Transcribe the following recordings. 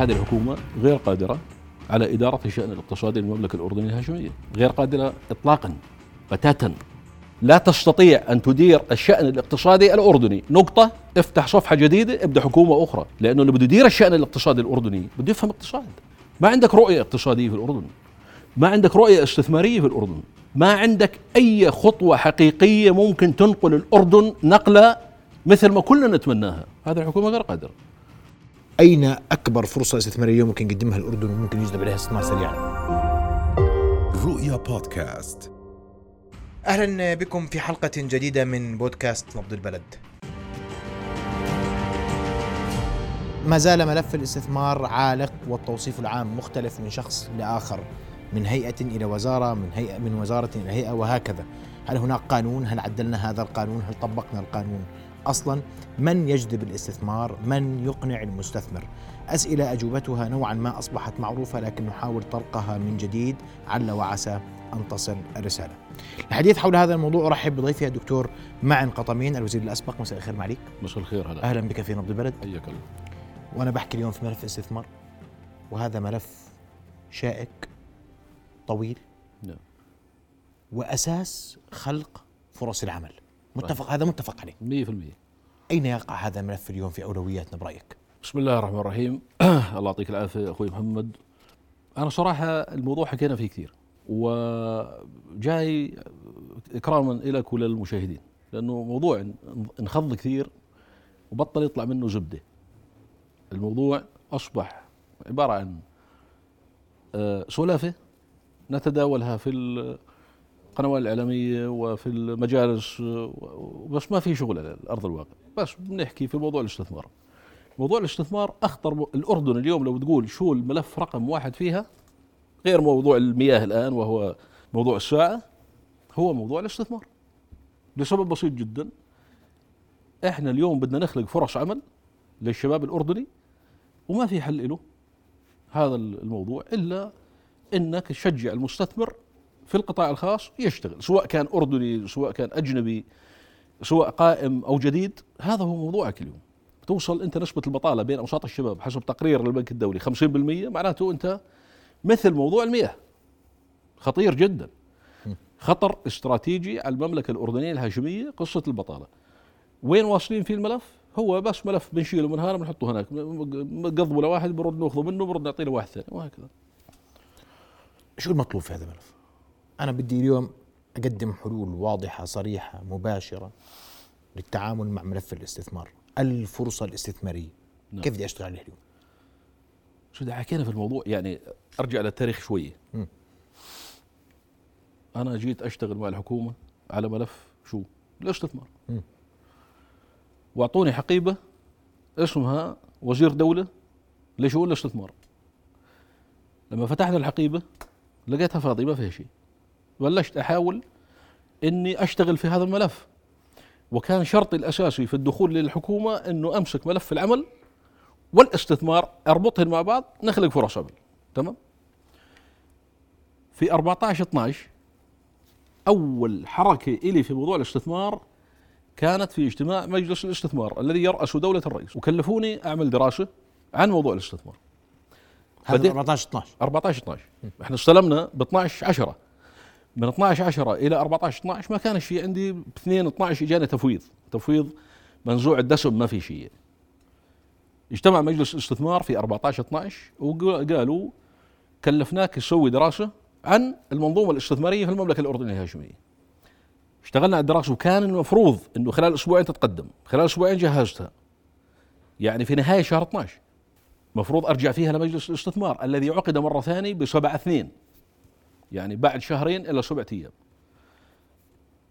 هذه الحكومة غير قادرة على إدارة الشأن الاقتصادي للمملكة الأردنية الهاشمية. غير قادرة إطلاقا بتاتا. لا تستطيع أن تدير الشأن الاقتصادي الأردني. نقطة افتح صفحة جديدة ابدأ حكومة أخرى. لأنه اللي بده يدير الشأن الاقتصادي الأردني بده يفهم اقتصاد. ما عندك رؤية اقتصادية في الأردن. ما عندك رؤية استثمارية في الأردن. ما عندك أي خطوة حقيقية ممكن تنقل الأردن نقلة مثل ما كلنا نتمناها. هذه الحكومة غير قادرة. أين أكبر فرصة استثمارية ممكن يقدمها الأردن وممكن يجذب عليها استثمار سريعا؟ رؤيا بودكاست أهلا بكم في حلقة جديدة من بودكاست نبض البلد. ما زال ملف الاستثمار عالق والتوصيف العام مختلف من شخص لآخر من هيئة إلى وزارة من هيئة من وزارة إلى هيئة وهكذا. هل هناك قانون؟ هل عدلنا هذا القانون؟ هل طبقنا القانون؟ أصلا من يجذب الاستثمار؟ من يقنع المستثمر؟ أسئلة أجوبتها نوعا ما أصبحت معروفة لكن نحاول طرقها من جديد عل وعسى أن تصل الرساله. الحديث حول هذا الموضوع أرحب بضيفي الدكتور معن قطمين الوزير الأسبق مساء الخير معليك. مساء الخير هلا أهلا بك في نبض البلد حياك الله وأنا بحكي اليوم في ملف الاستثمار وهذا ملف شائك طويل نعم. وأساس خلق فرص العمل. متفق هذا متفق عليه. 100% أين يقع هذا الملف اليوم في أولوياتنا برأيك؟ بسم الله الرحمن الرحيم الله يعطيك العافية أخوي محمد أنا صراحة الموضوع حكينا فيه كثير وجاي اكراما لك وللمشاهدين لأنه موضوع انخض كثير وبطل يطلع منه زبده الموضوع أصبح عبارة عن آه، سلافة نتداولها في القنوات الإعلامية وفي المجالس بس ما في شغل على أرض الواقع. بس بنحكي في موضوع الاستثمار. موضوع الاستثمار أخطر م- الأردن اليوم لو تقول شو الملف رقم واحد فيها غير موضوع المياه الآن وهو موضوع الساعة هو موضوع الاستثمار. لسبب بسيط جدا. إحنا اليوم بدنا نخلق فرص عمل للشباب الأردني وما في حل له هذا الموضوع إلا إنك تشجع المستثمر في القطاع الخاص يشتغل سواء كان أردني سواء كان أجنبي سواء قائم أو جديد هذا هو موضوعك اليوم. توصل أنت نسبة البطالة بين أوساط الشباب حسب تقرير للبنك الدولي 50% معناته أنت مثل موضوع المياه. خطير جدا. خطر استراتيجي على المملكة الأردنية الهاشمية قصة البطالة. وين واصلين في الملف؟ هو بس ملف بنشيله من هنا بنحطه هناك. قضبه لواحد برد ناخذه منه برد نعطيه لواحد ثاني وهكذا. شو المطلوب في هذا الملف؟ أنا بدي اليوم أقدم حلول واضحة صريحة مباشرة للتعامل مع ملف الاستثمار الفرصة الاستثمارية نعم. كيف بدي أشتغل عليه اليوم؟ شو ده حكينا في الموضوع يعني أرجع للتاريخ شوية مم. أنا جيت أشتغل مع الحكومة على ملف شو الاستثمار مم. وأعطوني حقيبة اسمها وزير دولة لشؤون الاستثمار لما فتحنا الحقيبة لقيتها فاضية ما فيها شيء بلشت أحاول إني أشتغل في هذا الملف. وكان شرطي الأساسي في الدخول للحكومة إنه أمسك ملف العمل والاستثمار أربطهم مع بعض نخلق فرص عمل. تمام؟ في 14 12 أول حركة إلي في موضوع الاستثمار كانت في اجتماع مجلس الاستثمار الذي يرأسه دولة الرئيس. وكلفوني أعمل دراسة عن موضوع الاستثمار. هذا بديت- 14 12 14 12 إحنا استلمنا ب 12 10 من 12 10 إلى 14 12 ما كانش في عندي ب 2 12 اجاني تفويض. تفويض منزوع الدسم ما في شيء. اجتمع مجلس الاستثمار في 14 12 وقالوا كلفناك تسوي دراسة عن المنظومة الاستثمارية في المملكة الأردنية الهاشمية. اشتغلنا على الدراسة وكان المفروض إنه خلال أسبوعين تتقدم. خلال أسبوعين جهزتها. يعني في نهاية شهر 12 مفروض أرجع فيها لمجلس الاستثمار الذي عقد مرة ثانية بسبعة اثنين. يعني بعد شهرين إلى سبعة أيام.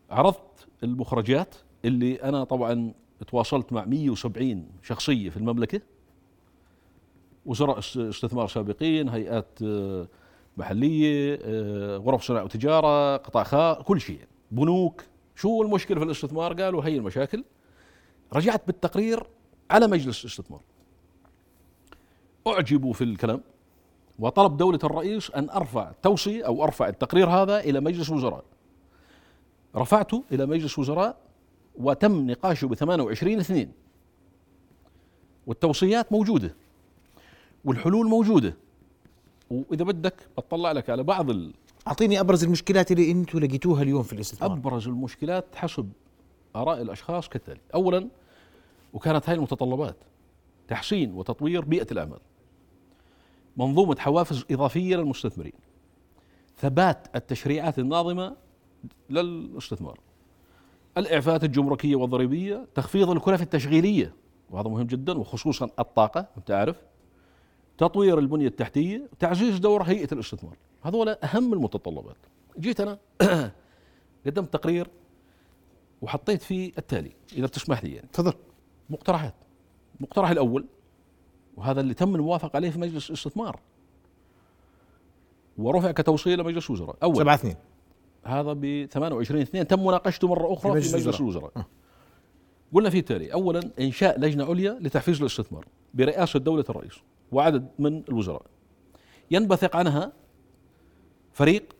عرضت المخرجات اللي أنا طبعا تواصلت مع 170 شخصية في المملكة. وزراء است- استثمار سابقين هيئات آه، محلية آه، غرف صناعة وتجارة قطاع خاص كل شيء. بنوك. شو المشكلة في الاستثمار؟ قالوا هي المشاكل. رجعت بالتقرير على مجلس الاستثمار. أعجبوا في الكلام. وطلب دولة الرئيس أن أرفع توصية أو أرفع التقرير هذا إلى مجلس وزراء رفعته إلى مجلس وزراء وتم نقاشه ب 28 اثنين. والتوصيات موجودة. والحلول موجودة. وإذا بدك بطلع لك على بعض ال- أعطيني أبرز المشكلات اللي أنتم لقيتوها اليوم في الاستثمار. أبرز المشكلات حسب آراء الأشخاص كالتالي. اولا وكانت هاي المتطلبات تحسين وتطوير بيئة الأعمال. منظومة حوافز إضافية للمستثمرين. ثبات التشريعات الناظمة للاستثمار الإعفاءات الجمركية والضريبية تخفيض الكلف التشغيلية وهذا مهم جدا وخصوصا الطاقة أنت عارف تطوير البنية التحتية تعزيز دور هيئة الاستثمار. هذول أهم المتطلبات. جيت أنا قدمت تقرير وحطيت فيه التالي إذا بتسمح لي يعني. تفضل. مقترحات. المقترح الأول وهذا اللي تم الموافقة عليه في مجلس الاستثمار. ورفع كتوصيه لمجلس الوزراء. أول. 7 2 هذا ب 28 2 تم مناقشته مرة أخرى في في مجلس مجلس, الوزراء. الوزراء. قلنا فيه التالي. اولا إنشاء لجنة عليا لتحفيز الاستثمار برئاسة دولة الرئيس وعدد من الوزراء. ينبثق عنها فريق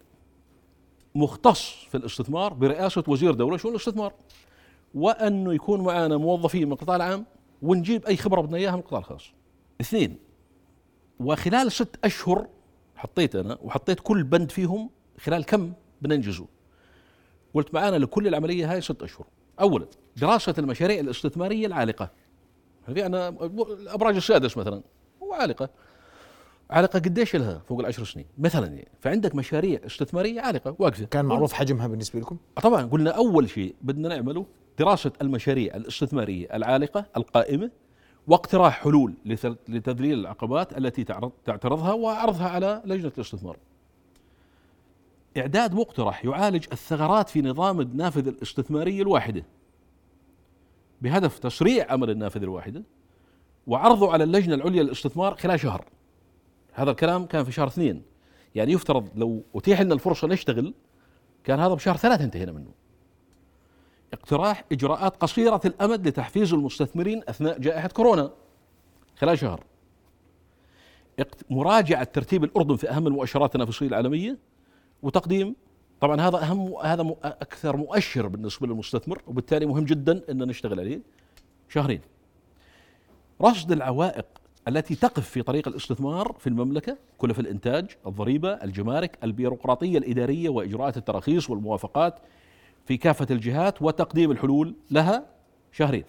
مختص في الاستثمار برئاسة وزير دولة شؤون الاستثمار. وانه يكون معنا موظفين من القطاع العام ونجيب أي خبرة بدنا إياها من القطاع الخاص. اثنين وخلال ست أشهر حطيت أنا وحطيت كل بند فيهم خلال كم بننجزه. قلت معانا لكل العملية هاي ست أشهر. اولا دراسة المشاريع الاستثمارية العالقة. هذه أنا الابراج السادس مثلا هو عالقة. عالقة قديش لها؟ فوق العشر سنين مثلا يعني فعندك مشاريع استثمارية عالقة واقفة كان معروف حجمها بالنسبة لكم طبعا قلنا أول شيء بدنا نعمله دراسة المشاريع الاستثمارية العالقة القائمة واقتراح حلول لتذليل العقبات التي تعترضها وعرضها على لجنة الاستثمار. إعداد مقترح يعالج الثغرات في نظام النافذه الاستثماريه الواحدة بهدف تسريع عمل النافذه الواحدة وعرضه على اللجنة العليا للاستثمار خلال شهر. هذا الكلام كان في شهر اثنين يعني يفترض لو أتيح لنا الفرصة نشتغل كان هذا بشهر ثلاثة انتهينا منه اقتراح إجراءات قصيرة الأمد لتحفيز المستثمرين أثناء جائحة كورونا. خلال شهر. مراجعة ترتيب الأردن في أهم المؤشرات التنافسية العالمية وتقديم طبعا هذا أهم هذا أكثر مؤشر بالنسبة للمستثمر وبالتالي مهم جدا أن نشتغل عليه شهرين. رصد العوائق التي تقف في طريق الاستثمار في المملكة كلف الإنتاج الضريبة الجمارك البيروقراطية الإدارية وإجراءات التراخيص والموافقات في كافة الجهات وتقديم الحلول لها شهرين.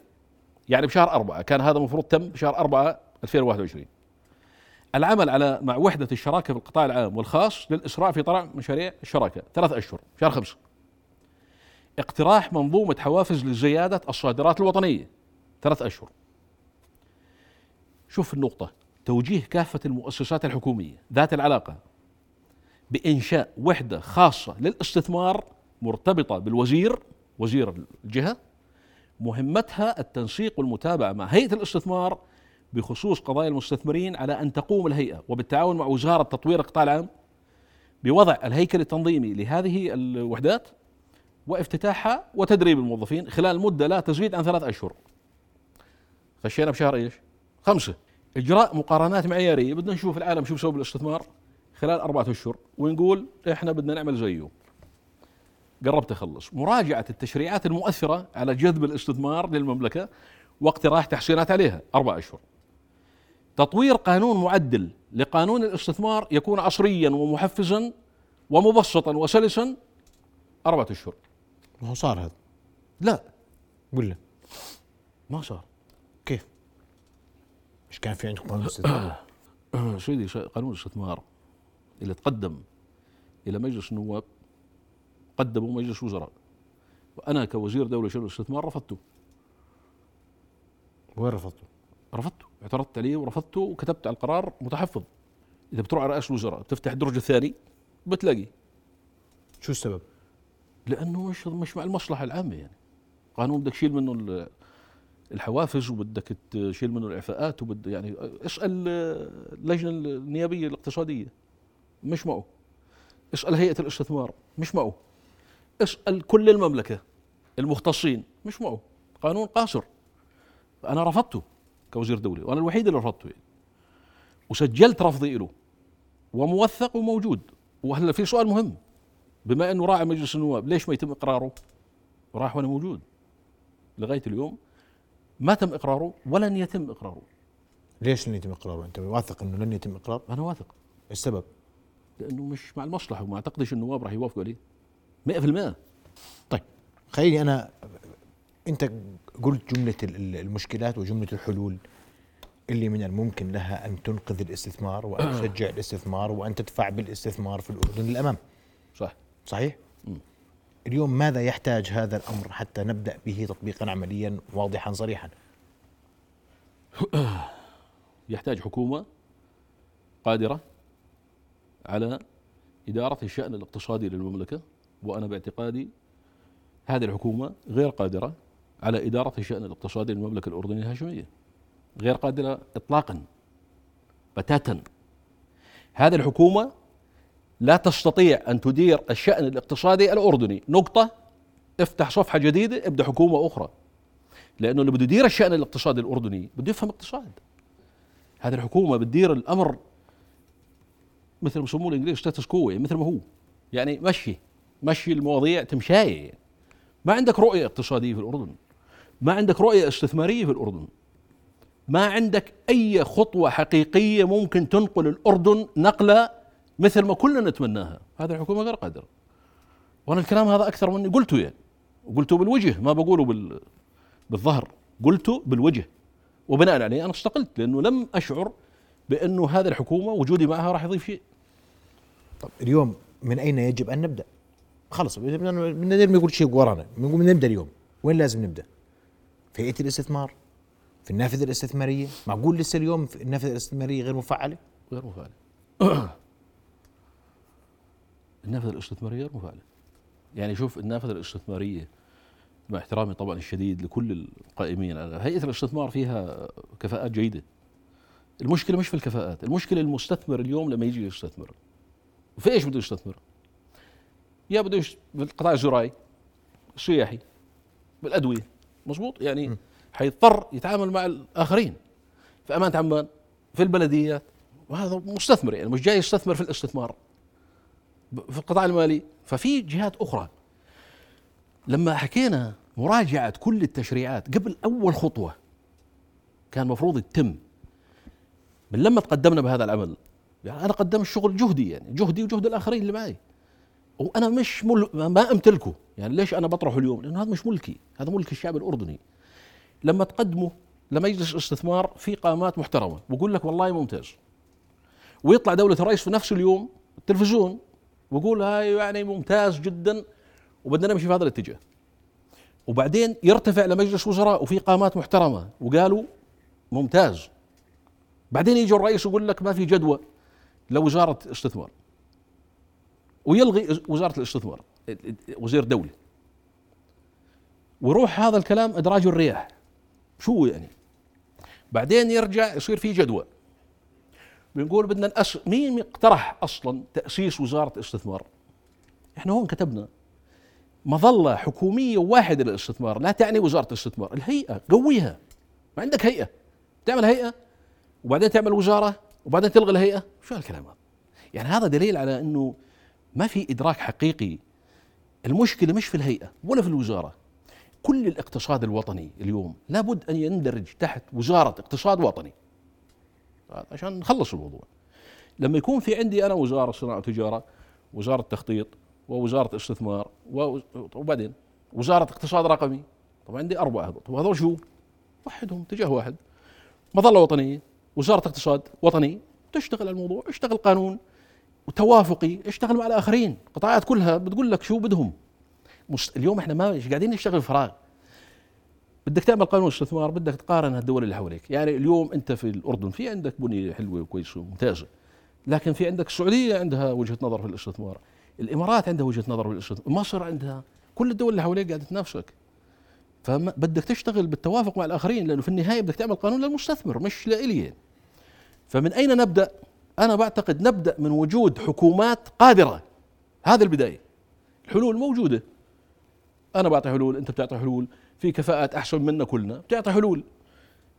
يعني بشهر أربعة كان هذا المفروض تم بشهر أربعة 2021 العمل على مع وحدة الشراكة في القطاع العام والخاص للإسراع في طرح مشاريع الشراكة ثلاث أشهر شهر خمسة. اقتراح منظومة حوافز لزيادة الصادرات الوطنية ثلاث أشهر. شوف النقطة توجيه كافة المؤسسات الحكومية ذات العلاقة بإنشاء وحدة خاصة للاستثمار مرتبطة بالوزير وزير الجهة مهمتها التنسيق والمتابعة مع هيئة الاستثمار بخصوص قضايا المستثمرين على أن تقوم الهيئة وبالتعاون مع وزارة تطوير القطاع العام بوضع الهيكل التنظيمي لهذه الوحدات وافتتاحها وتدريب الموظفين خلال مدة لا تزيد عن ثلاث أشهر. خشينا بشهر إيش؟ خمسة. إجراء مقارنات معيارية بدنا نشوف العالم شو بيسوي بالاستثمار خلال أربعة أشهر ونقول إحنا بدنا نعمل زيه. قربت أخلص. مراجعة التشريعات المؤثرة على جذب الاستثمار للمملكة واقتراح تحسينات عليها أربع أشهر. تطوير قانون معدل لقانون الاستثمار يكون عصريا ومحفزا ومبسطا وسلسا أربعة أشهر. ما هو صار هذا؟ لا. ولا ما صار. كيف؟ مش كان في عندكم قانون استثمار سيدي قانون الاستثمار؟ اللي تقدم إلى مجلس النواب قدمه مجلس وزراء وأنا كوزير دولة شؤون الاستثمار رفضته. وين رفضتوا؟ رفضته. اعترضت عليه ورفضته وكتبت على القرار متحفظ. إذا بتروح على رئاسه الوزراء تفتح الدرج الثاني بتلاقي. شو السبب؟ لأنه مش مش مع المصلحة العامة يعني. قانون بدك تشيل منه ال- الحوافز وبدك تشيل منه الإعفاءات وبد يعني اسأل اللجنة النيابية الاقتصادية. مش معه. اسأل هيئة الاستثمار. مش معه. اسال كل المملكة المختصين مش معه قانون قاصر أنا رفضته كوزير دولي وأنا الوحيد اللي رفضته يعني. وسجلت رفضي له وموثق وموجود وهلا في سؤال مهم بما إنه راعي مجلس النواب ليش ما يتم إقراره؟ راح وأنا موجود لغاية اليوم ما تم إقراره ولن يتم إقراره ليش لن يتم إقراره؟ أنت واثق إنه لن يتم اقرار؟ أنا واثق السبب لأنه مش مع المصلحة وما أعتقدش النواب راح يوافقوا عليه 100% طيب خليني أنا أنت قلت جملة ال- ال- المشكلات وجملة الحلول اللي من الممكن لها أن تنقذ الاستثمار وأن تشجع الاستثمار وأن تدفع بالاستثمار في الأردن للأمام. صح. صحيح؟ اليوم ماذا يحتاج هذا الأمر حتى نبدأ به تطبيقا عمليا واضحا صريحا؟ يحتاج حكومة قادرة على إدارة الشأن الاقتصادي للمملكة. وأنا باعتقادي هذه الحكومة غير قادرة على إدارة الشان الاقتصادي للمملكة الأردنية الهاشمية. غير قادرة اطلاقا بتاتا. هذه الحكومة لا تستطيع أن تدير الشأن الاقتصادي الأردني. نقطة. افتح صفحة جديدة ابدأ حكومة أخرى. لأنه اللي بده يدير الشأن الاقتصادي الأردني بده يفهم اقتصاد. هذه الحكومة بتدير الأمر مثل ما بسموه الانجليز ستاتس كو مثل ما هو. يعني مشي. مشي المواضيع تمشايه يعني. ما عندك رؤية اقتصادية في الأردن. ما عندك رؤية استثمارية في الأردن. ما عندك أي خطوة حقيقية ممكن تنقل الأردن نقلة مثل ما كلنا نتمناها. هذه الحكومة غير قادرة. وأنا الكلام هذا أكثر مني قلته يعني. وقلته بالوجه ما بقوله بال بالظهر. قلته بالوجه. وبناء عليه أنا استقلت لأنه لم أشعر بانه هذه الحكومة وجودي معها راح يضيف شيء. طب اليوم من أين يجب أن نبدأ؟ خلص بدنا ما يقول شيء ورانا بنقول نبدأ اليوم. وين لازم نبدأ؟ في هيئه الاستثمار في النافذه الاستثمارية. معقول لسه اليوم النافذه الاستثمارية غير مفعلة؟ غير مفعلة. النافذه الاستثمارية غير مفعلة. يعني شوف النافذه الاستثمارية مع احترامي طبعا الشديد لكل القائمين هيئة الاستثمار فيها كفاءات جيدة. المشكلة مش في الكفاءات المشكلة المستثمر اليوم لما يجي يستثمر. في إيش بده يستثمر؟ يا بده يش- بالقطاع الزراعي السياحي بالأدوية مزبوط يعني حيضطر يتعامل مع الآخرين. في امانه عمان في البلديات وهذا مستثمر يعني مش جاي يستثمر في الاستثمار. في القطاع المالي. ففي جهات أخرى. لما حكينا مراجعة كل التشريعات قبل أول خطوة كان مفروض يتم. من لما تقدمنا بهذا العمل يعني أنا قدمت شغل جهدي يعني جهدي وجهد الآخرين اللي معي. وأنا مش مل... ما أمتلكه. يعني ليش أنا بطرحه اليوم؟ لأنه هذا مش ملكي. هذا ملك الشعب الأردني. لما تقدمه لمجلس الاستثمار في قامات محترمة بقول لك والله ممتاز. ويطلع دولة الرئيس في نفس اليوم التلفزيون ويقول هاي يعني ممتاز جدا وبدنا نمشي في هذا الاتجاه. وبعدين يرتفع لمجلس وزراء وفي قامات محترمة وقالوا ممتاز. بعدين يجي الرئيس يقول لك ما في جدوى لوزارة استثمار ويلغي وزارة الاستثمار وزير دولي. ويروح هذا الكلام إدراج الرياح. شو يعني؟ بعدين يرجع يصير في جدوى. بنقول بدنا نأس... مين اقترح أصلا تأسيس وزارة استثمار إحنا هون كتبنا. مظلة حكومية واحدة للاستثمار لا تعني وزارة الاستثمار. الهيئة قويها. ما عندك هيئة. تعمل هيئة وبعدين تعمل وزارة وبعدين تلغي الهيئة. شو هالكلام هذا؟ يعني هذا دليل على إنه ما في إدراك حقيقي. المشكلة مش في الهيئة ولا في الوزارة. كل الاقتصاد الوطني اليوم لابد أن يندرج تحت وزارة اقتصاد وطني. عشان نخلص الموضوع. لما يكون في عندي أنا وزارة صناعة وتجارة وزارة تخطيط ووزارة استثمار وبعدين وزارة اقتصاد رقمي طبعا عندي أربعة هذول. طب هذول شو؟ وحدهم اتجاه واحد. مظلة وطنية وزارة اقتصاد وطني تشتغل الموضوع اشتغل قانون وتوافقي اشتغل مع الآخرين. قطاعات كلها بتقول لك شو بدهم. مست... اليوم إحنا ما مش قاعدين نشتغل فراغ. بدك تعمل قانون استثمار بدك تقارن الدول اللي حواليك يعني اليوم أنت في الأردن في عندك بنية حلوة وكويسه وممتازة لكن في عندك السعودية عندها وجهة نظر في الاستثمار. الإمارات عندها وجهة نظر في الاستثمار. مصر عندها. كل الدول اللي حواليك قاعدة تنافسك. فبدك تشتغل بالتوافق مع الآخرين لأنه في النهاية بدك تعمل قانون للمستثمر مش لإلي. فمن أين نبدأ؟ أنا بعتقد نبدأ من وجود حكومات قادرة. هذا البداية. الحلول موجودة. أنا بعطي حلول أنت بتعطي حلول. في كفاءات أحسن منا كلنا بتعطي حلول.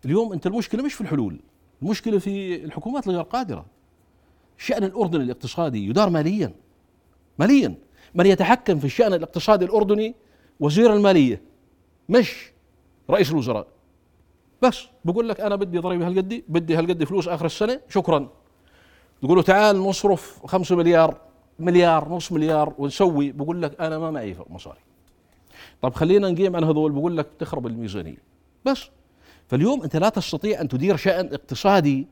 اليوم أنت المشكلة مش في الحلول المشكلة في الحكومات الغير قادرة. الشان الأردني الاقتصادي يدار ماليا ماليا. من يتحكم في الشأن الاقتصادي الأردني؟ وزير المالية مش رئيس الوزراء. بس بقول لك أنا بدي ضريبة هالقدي بدي هالقد فلوس آخر السنة شكرا. تقول له تعال نصرف 5 مليار مليار نص مليار ونسوي. بقول لك أنا ما معي مصاري. طب خلينا نقيم عن هذول. بقول لك تخرب الميزانية. بس. فاليوم أنت لا تستطيع أن تدير شأن اقتصادي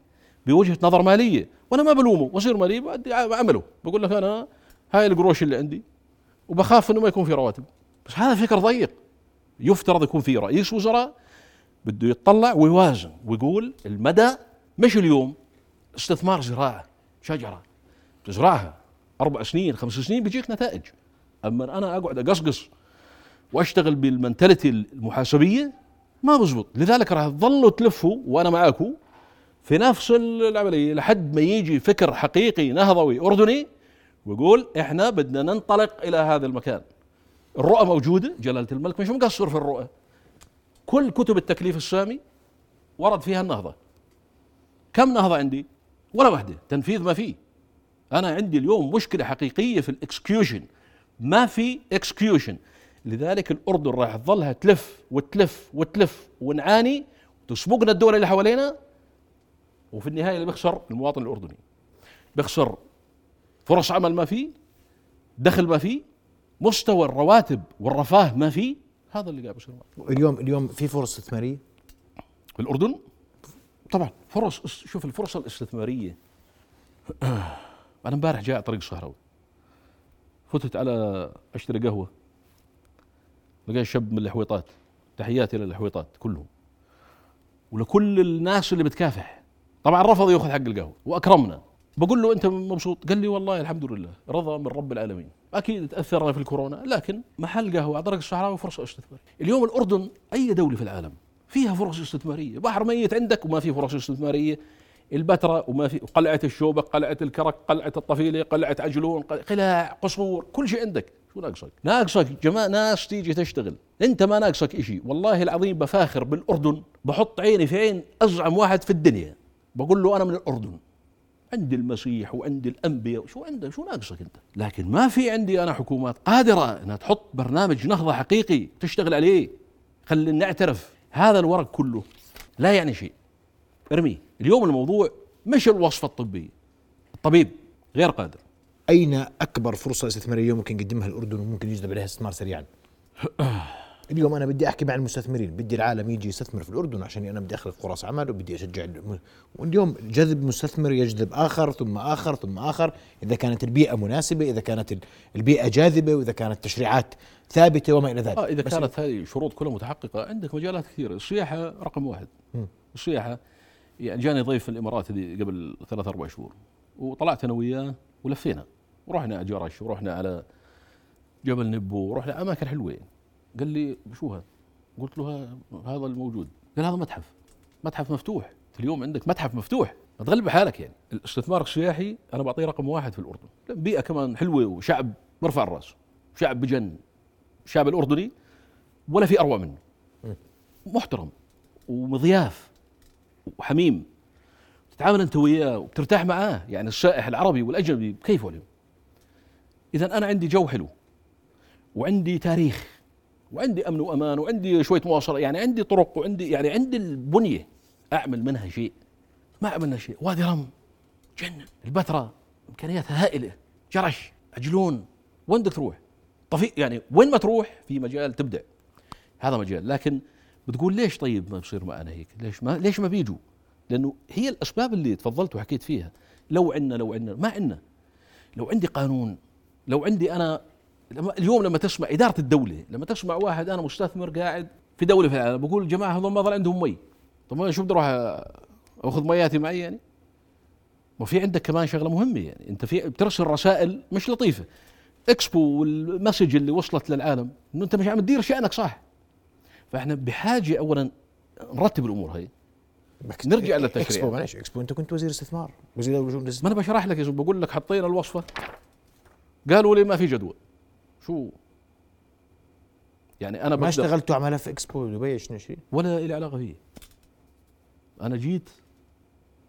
بوجهة نظر مالية. وأنا ما بلومه. وزير ماليه بأدي عمله بقول لك أنا هاي القروش اللي عندي. وبخاف إنه ما يكون في رواتب. بس هذا فكر ضيق. يفترض يكون في رئيس وزراء. بده يتطلع ويوازن. ويقول المدى مش اليوم. استثمار زراعة. شجرة. تزرعها. أربع سنين خمس سنين بيجيك نتائج. أما أنا أقعد أقصقص وأشتغل بالمنتاليتي المحاسبية ما بزبط. لذلك راح تظلوا تلفوا وأنا معاكم في نفس العملية لحد ما يجي فكر حقيقي نهضوي أردني ويقول إحنا بدنا ننطلق إلى هذا المكان. الرؤى موجودة جلالة الملك مش مقصر في الرؤى. كل كتب التكليف السامي ورد فيها النهضة. كم نهضة عندي؟ ولا واحدة تنفيذ ما فيه. أنا عندي اليوم مشكلة حقيقية في ال execution. ما في execution. لذلك الأردن راح تظلها تلف وتلف وتلف ونعاني تسبقنا الدول اللي حوالينا وفي النهاية اللي بيخسر المواطن الأردني. بيخسر فرص عمل ما في دخل ما في مستوى الرواتب والرفاه ما في هذا اللي قاعد بيصير اليوم اليوم في فرص استثماريه في الأردن؟ طبعا فرص شوف الفرصه الاستثمارية. أنا امبارح على طريق الصهراوي فتت على أشتري قهوة. لقيت شاب من الحويطات. تحياتي للحويطات كلهم. ولكل الناس اللي بتكافح. طبعا رفض يأخذ حق القهوة. وأكرمنا. بقول له أنت مبسوط؟ قال لي والله الحمد لله. رضا من رب العالمين. أكيد تأثرنا في الكورونا لكن محل قهوة على طريق الصحراوي فرصة استثمارية. اليوم الأردن أي دولة في العالم فيها فرص استثمارية. بحر ميت عندك وما في فرص استثمارية. البتراء وما في قلعه الشوبك قلعة الكرك قلعة الطفيلة قلعة عجلون قلاع قصور كل شيء عندك. شو ناقصك؟ ناقصك جماعة ناس تيجي تشتغل. أنت ما ناقصك إشي. والله العظيم بفاخر بالأردن بحط عيني في عين أزعم واحد في الدنيا. بقول له أنا من الأردن. عندي المسيح وعندي الأنبياء. شو عندك شو ناقصك أنت؟ لكن ما في عندي أنا حكومات قادرة إنها تحط برنامج نهضة حقيقي تشتغل عليه. خلينا نعترف. هذا الورق كله لا يعني شيء. ارميه اليوم الموضوع مش الوصفه الطبيه الطبيب غير قادر. أين أكبر فرصة استثمارية ممكن يقدمها الأردن وممكن يجذب عليها استثمار سريعا؟ اليوم أنا بدي أحكي مع المستثمرين بدي العالم يجي يستثمر في الأردن عشان أنا بدي أخلق فرص عمل وبدي أشجع واليوم جذب مستثمر يجذب آخر ثم آخر ثم آخر. إذا كانت البيئة مناسبة إذا كانت البيئة جاذبة وإذا كانت التشريعات ثابتة وما إلى ذلك. آه إذا كانت هذه الشروط كلها متحققة عندك مجالات كثيرة. السياحة رقم واحد. م. السياحة يعني جاني ضيف في الإمارات قبل ثلاث أربع شهور وطلعت أنا وياه ولفينا. ورحنا جرش ورحنا على جبل نبو ورحنا أماكن حلوة. قال لي شو هذا؟ قلت له هذا الموجود. قال هذا متحف. متحف مفتوح. في اليوم عندك متحف مفتوح. ما تغلب حالك يعني. الاستثمار السياحي أنا بعطيه رقم واحد في الأردن. بيئة كمان حلوة وشعب مرفع الرأس. شعب بجن. الشعب الأردني ولا في أروع منه. محترم ومضياف وحميم. تتعامل أنت وياه وبترتاح معاه. يعني السائح العربي والأجنبي بكيفه اليوم؟ اذا أنا عندي جو حلو وعندي تاريخ. وعندي أمن وأمان وعندي شوية مواصلة يعني عندي طرق وعندي يعني عندي البنية أعمل منها شيء. ما عملنا شيء. وادي رم جنن البتراء إمكانياتها هائلة. جرش عجلون. وين بدك تروح؟ طفي يعني وين ما تروح في مجال تبدع هذا مجال. لكن بتقول ليش طيب ما بصير معنا هيك؟ ليش ما ليش ما بيجوا؟ لأنه هي الأسباب اللي تفضلت وحكيت فيها. لو عندنا لو عندنا ما عندنا. لو عندي قانون لو عندي أنا اليوم لما تسمع إدارة الدولة لما تسمع واحد أنا مستثمر قاعد في دولة في العالم بقول جماعة هذول ما ظل عندهم مي. طب أنا شو بدي أروح أخذ مياتي معي يعني؟ وفي عندك كمان شغلة مهمة يعني. أنت في بترسل رسائل مش لطيفة. إكسبو وال message اللي وصلت للعالم إنه أنت مش عم تدير شأنك صح. فإحنا بحاجة اولا نرتب الأمور هي نرجع للتشريع. إكسبو معلش إكسبو أنت كنت وزير استثمار. وزير ما أنا بشرح لك يا بقول لك حطينا الوصفة. قالوا لي ما في جدول. شو؟ يعني أنا ما اشتغلتوا على ملف إكسبو دبي 2020 ولا لي علاقة فيه. أنا جيت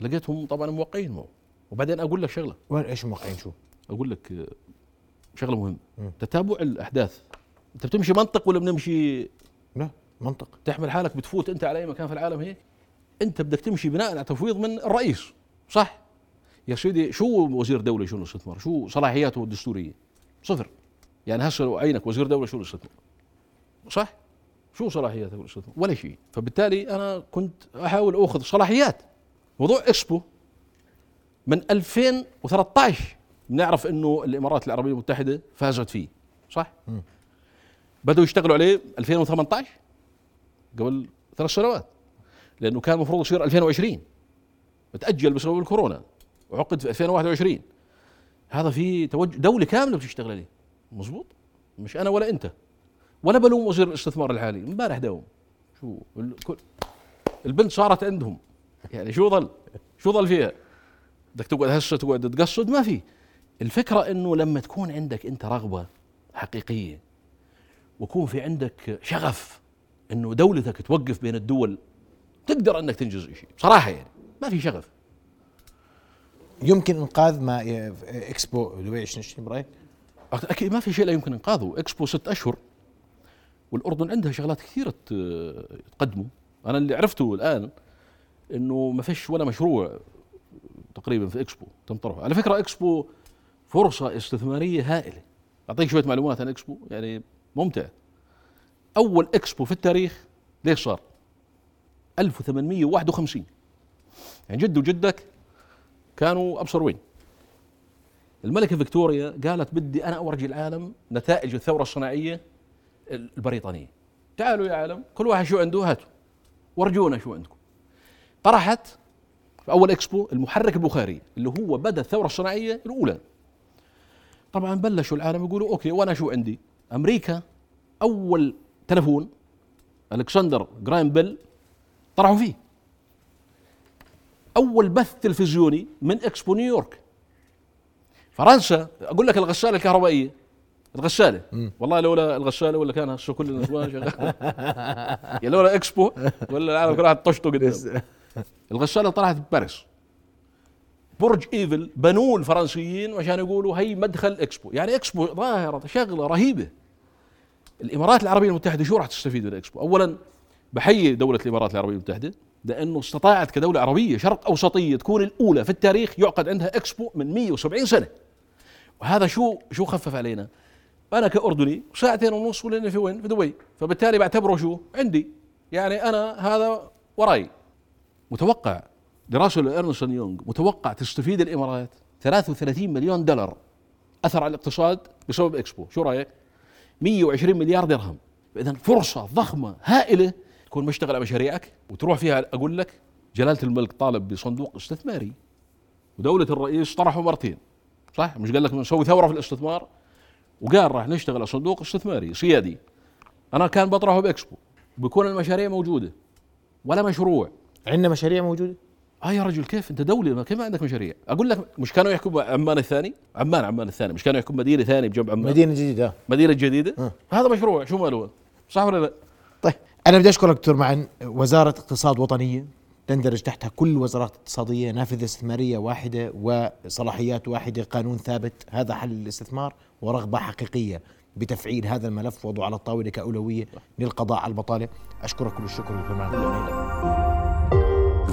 لقيتهم طبعا موقعين معه. وبعدين أقول لك شغلة. وين إيش موقعين شو؟ أقول لك شغلة مهمة. تتابع الأحداث. أنت بتمشي منطق ولا بنمشي؟ لا منطق. تحمل حالك بتفوت أنت على أي مكان في العالم هيك؟ أنت بدك تمشي بناء على تفويض من الرئيس صح؟ يا سيدي شو وزير دولة شو الاستثمار شو صلاحياته الدستورية؟ صفر. يعني هسه لو عينك وزير دولة شو الاستثمار صح؟ شو صلاحياته الاستثمار ولا شيء. فبالتالي أنا كنت أحاول أخذ صلاحيات. موضوع إكسبو من 2013 بنعرف إنه الإمارات العربية المتحدة فازت فيه. صح؟ بدأوا يشتغلوا عليه 2018 قبل ثلاث سنوات. لأنه كان المفروض يصير 2020 تأجل بسبب الكورونا. وعقد في 2021 هذا في توجه دولة كاملة بتشتغل عليه. مزبوط؟ مش أنا ولا أنت. ولا بلوم وزير الاستثمار الحالي. امبارح داوم شو؟ البنت صارت عندهم. يعني شو ظل؟ شو ظل فيها؟ بدك تقعد هسه تقعد تقصد؟ ما في. الفكرة إنه لما تكون عندك أنت رغبة حقيقية ويكون في عندك شغف إنه دولتك توقف بين الدول تقدر إنك تنجز شيء بصراحة يعني ما في شغف. يمكن إنقاذ ما إكسبو دبي 2020 برايك أكيد ما في شيء لا يمكن إنقاذه. إكسبو ست أشهر والأردن عندها شغلات كثيرة تقدمه. أنا اللي عرفته الآن إنه ما فيش ولا مشروع تقريبا في إكسبو تم طرحه على فكرة إكسبو فرصة استثمارية هائلة. أعطيك شوية معلومات عن إكسبو يعني ممتع. أول إكسبو في التاريخ ليش صار؟ 1851 يعني جد وجدك كانوا ابصر وين الملكة فيكتوريا قالت بدي أنا أورجي العالم نتائج الثورة الصناعية البريطانية. تعالوا يا عالم كل واحد شو عنده هاتوا. ورجونا شو عندكم. طرحت في أول إكسبو المحرك البخاري اللي هو بدأ الثورة الصناعية الأولى. طبعا بلشوا العالم يقولوا okay وأنا شو عندي؟ أمريكا أول تلفون ألكسندر جراهام بيل طرحوا فيه. أول بث تلفزيوني من إكسبو نيويورك. فرنسا أقول لك الغساله الكهربائية. الغساله والله لولا الغساله ولا كان هسه كل النسوان شغال يا لولا إكسبو ولا العالم كلها قدام. الغساله طلعت بباريس. برج إيفل بنوه الفرنسيين عشان يقولوا هي مدخل إكسبو. يعني إكسبو ظاهرة شغلة رهيبة. الإمارات العربية المتحدة شو راح تستفيد من إكسبو؟ اولا بحيي دولة الإمارات العربية المتحدة. لأنه استطاعت كدولة عربية شرق أوسطية تكون الأولى في التاريخ يعقد عندها إكسبو من 170 سنة. وهذا شو شو خفف علينا؟ أنا كأردني ساعتين ونص ولاني في وين؟ في دبي. فبالتالي بعتبره شو؟ عندي. يعني أنا هذا وراي. متوقع دراسة لارنستون يونغ متوقع تستفيد الإمارات 33 مليون دولار أثر على الاقتصاد بسبب إكسبو. شو رأيك؟ 120 مليار درهم. اذا فرصة ضخمة هائلة تكون مشتغل على مشاريعك وتروح فيها أقول لك جلالة الملك طالب بصندوق استثماري. ودولة الرئيس طرحه مرتين صح؟ مش قال لك نسوي ثورة في الاستثمار؟ وقال راح نشتغل على صندوق استثماري سيادي أنا كان بطرحه بإكسبو. بكون المشاريع موجودة ولا مشروع. عندنا مشاريع موجودة؟ آه يا رجل كيف؟ أنت دولة ما كيف ما عندك مشاريع؟ أقول لك مش كانوا يحكوا عمان الثاني؟ عمان عمان الثاني. مش كانوا يحكوا مدينة ثانية بجنب عمان؟ مدينة جديدة. مدينة جديدة؟ آه. هذا مشروع شو ماله؟ صح ولا لا؟ طيب. أنا بدي أشكرك دكتور معن وزارة اقتصاد وطنية تندرج تحتها كل الوزارات الاقتصاديه نافذة استثمارية واحدة وصلاحيات واحدة قانون ثابت هذا حل الاستثمار ورغبة حقيقية بتفعيل هذا الملف ووضعه على الطاولة كأولوية للقضاء على البطالة. أشكرك كل الشكر دكتور معن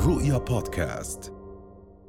رؤيا بودكاست.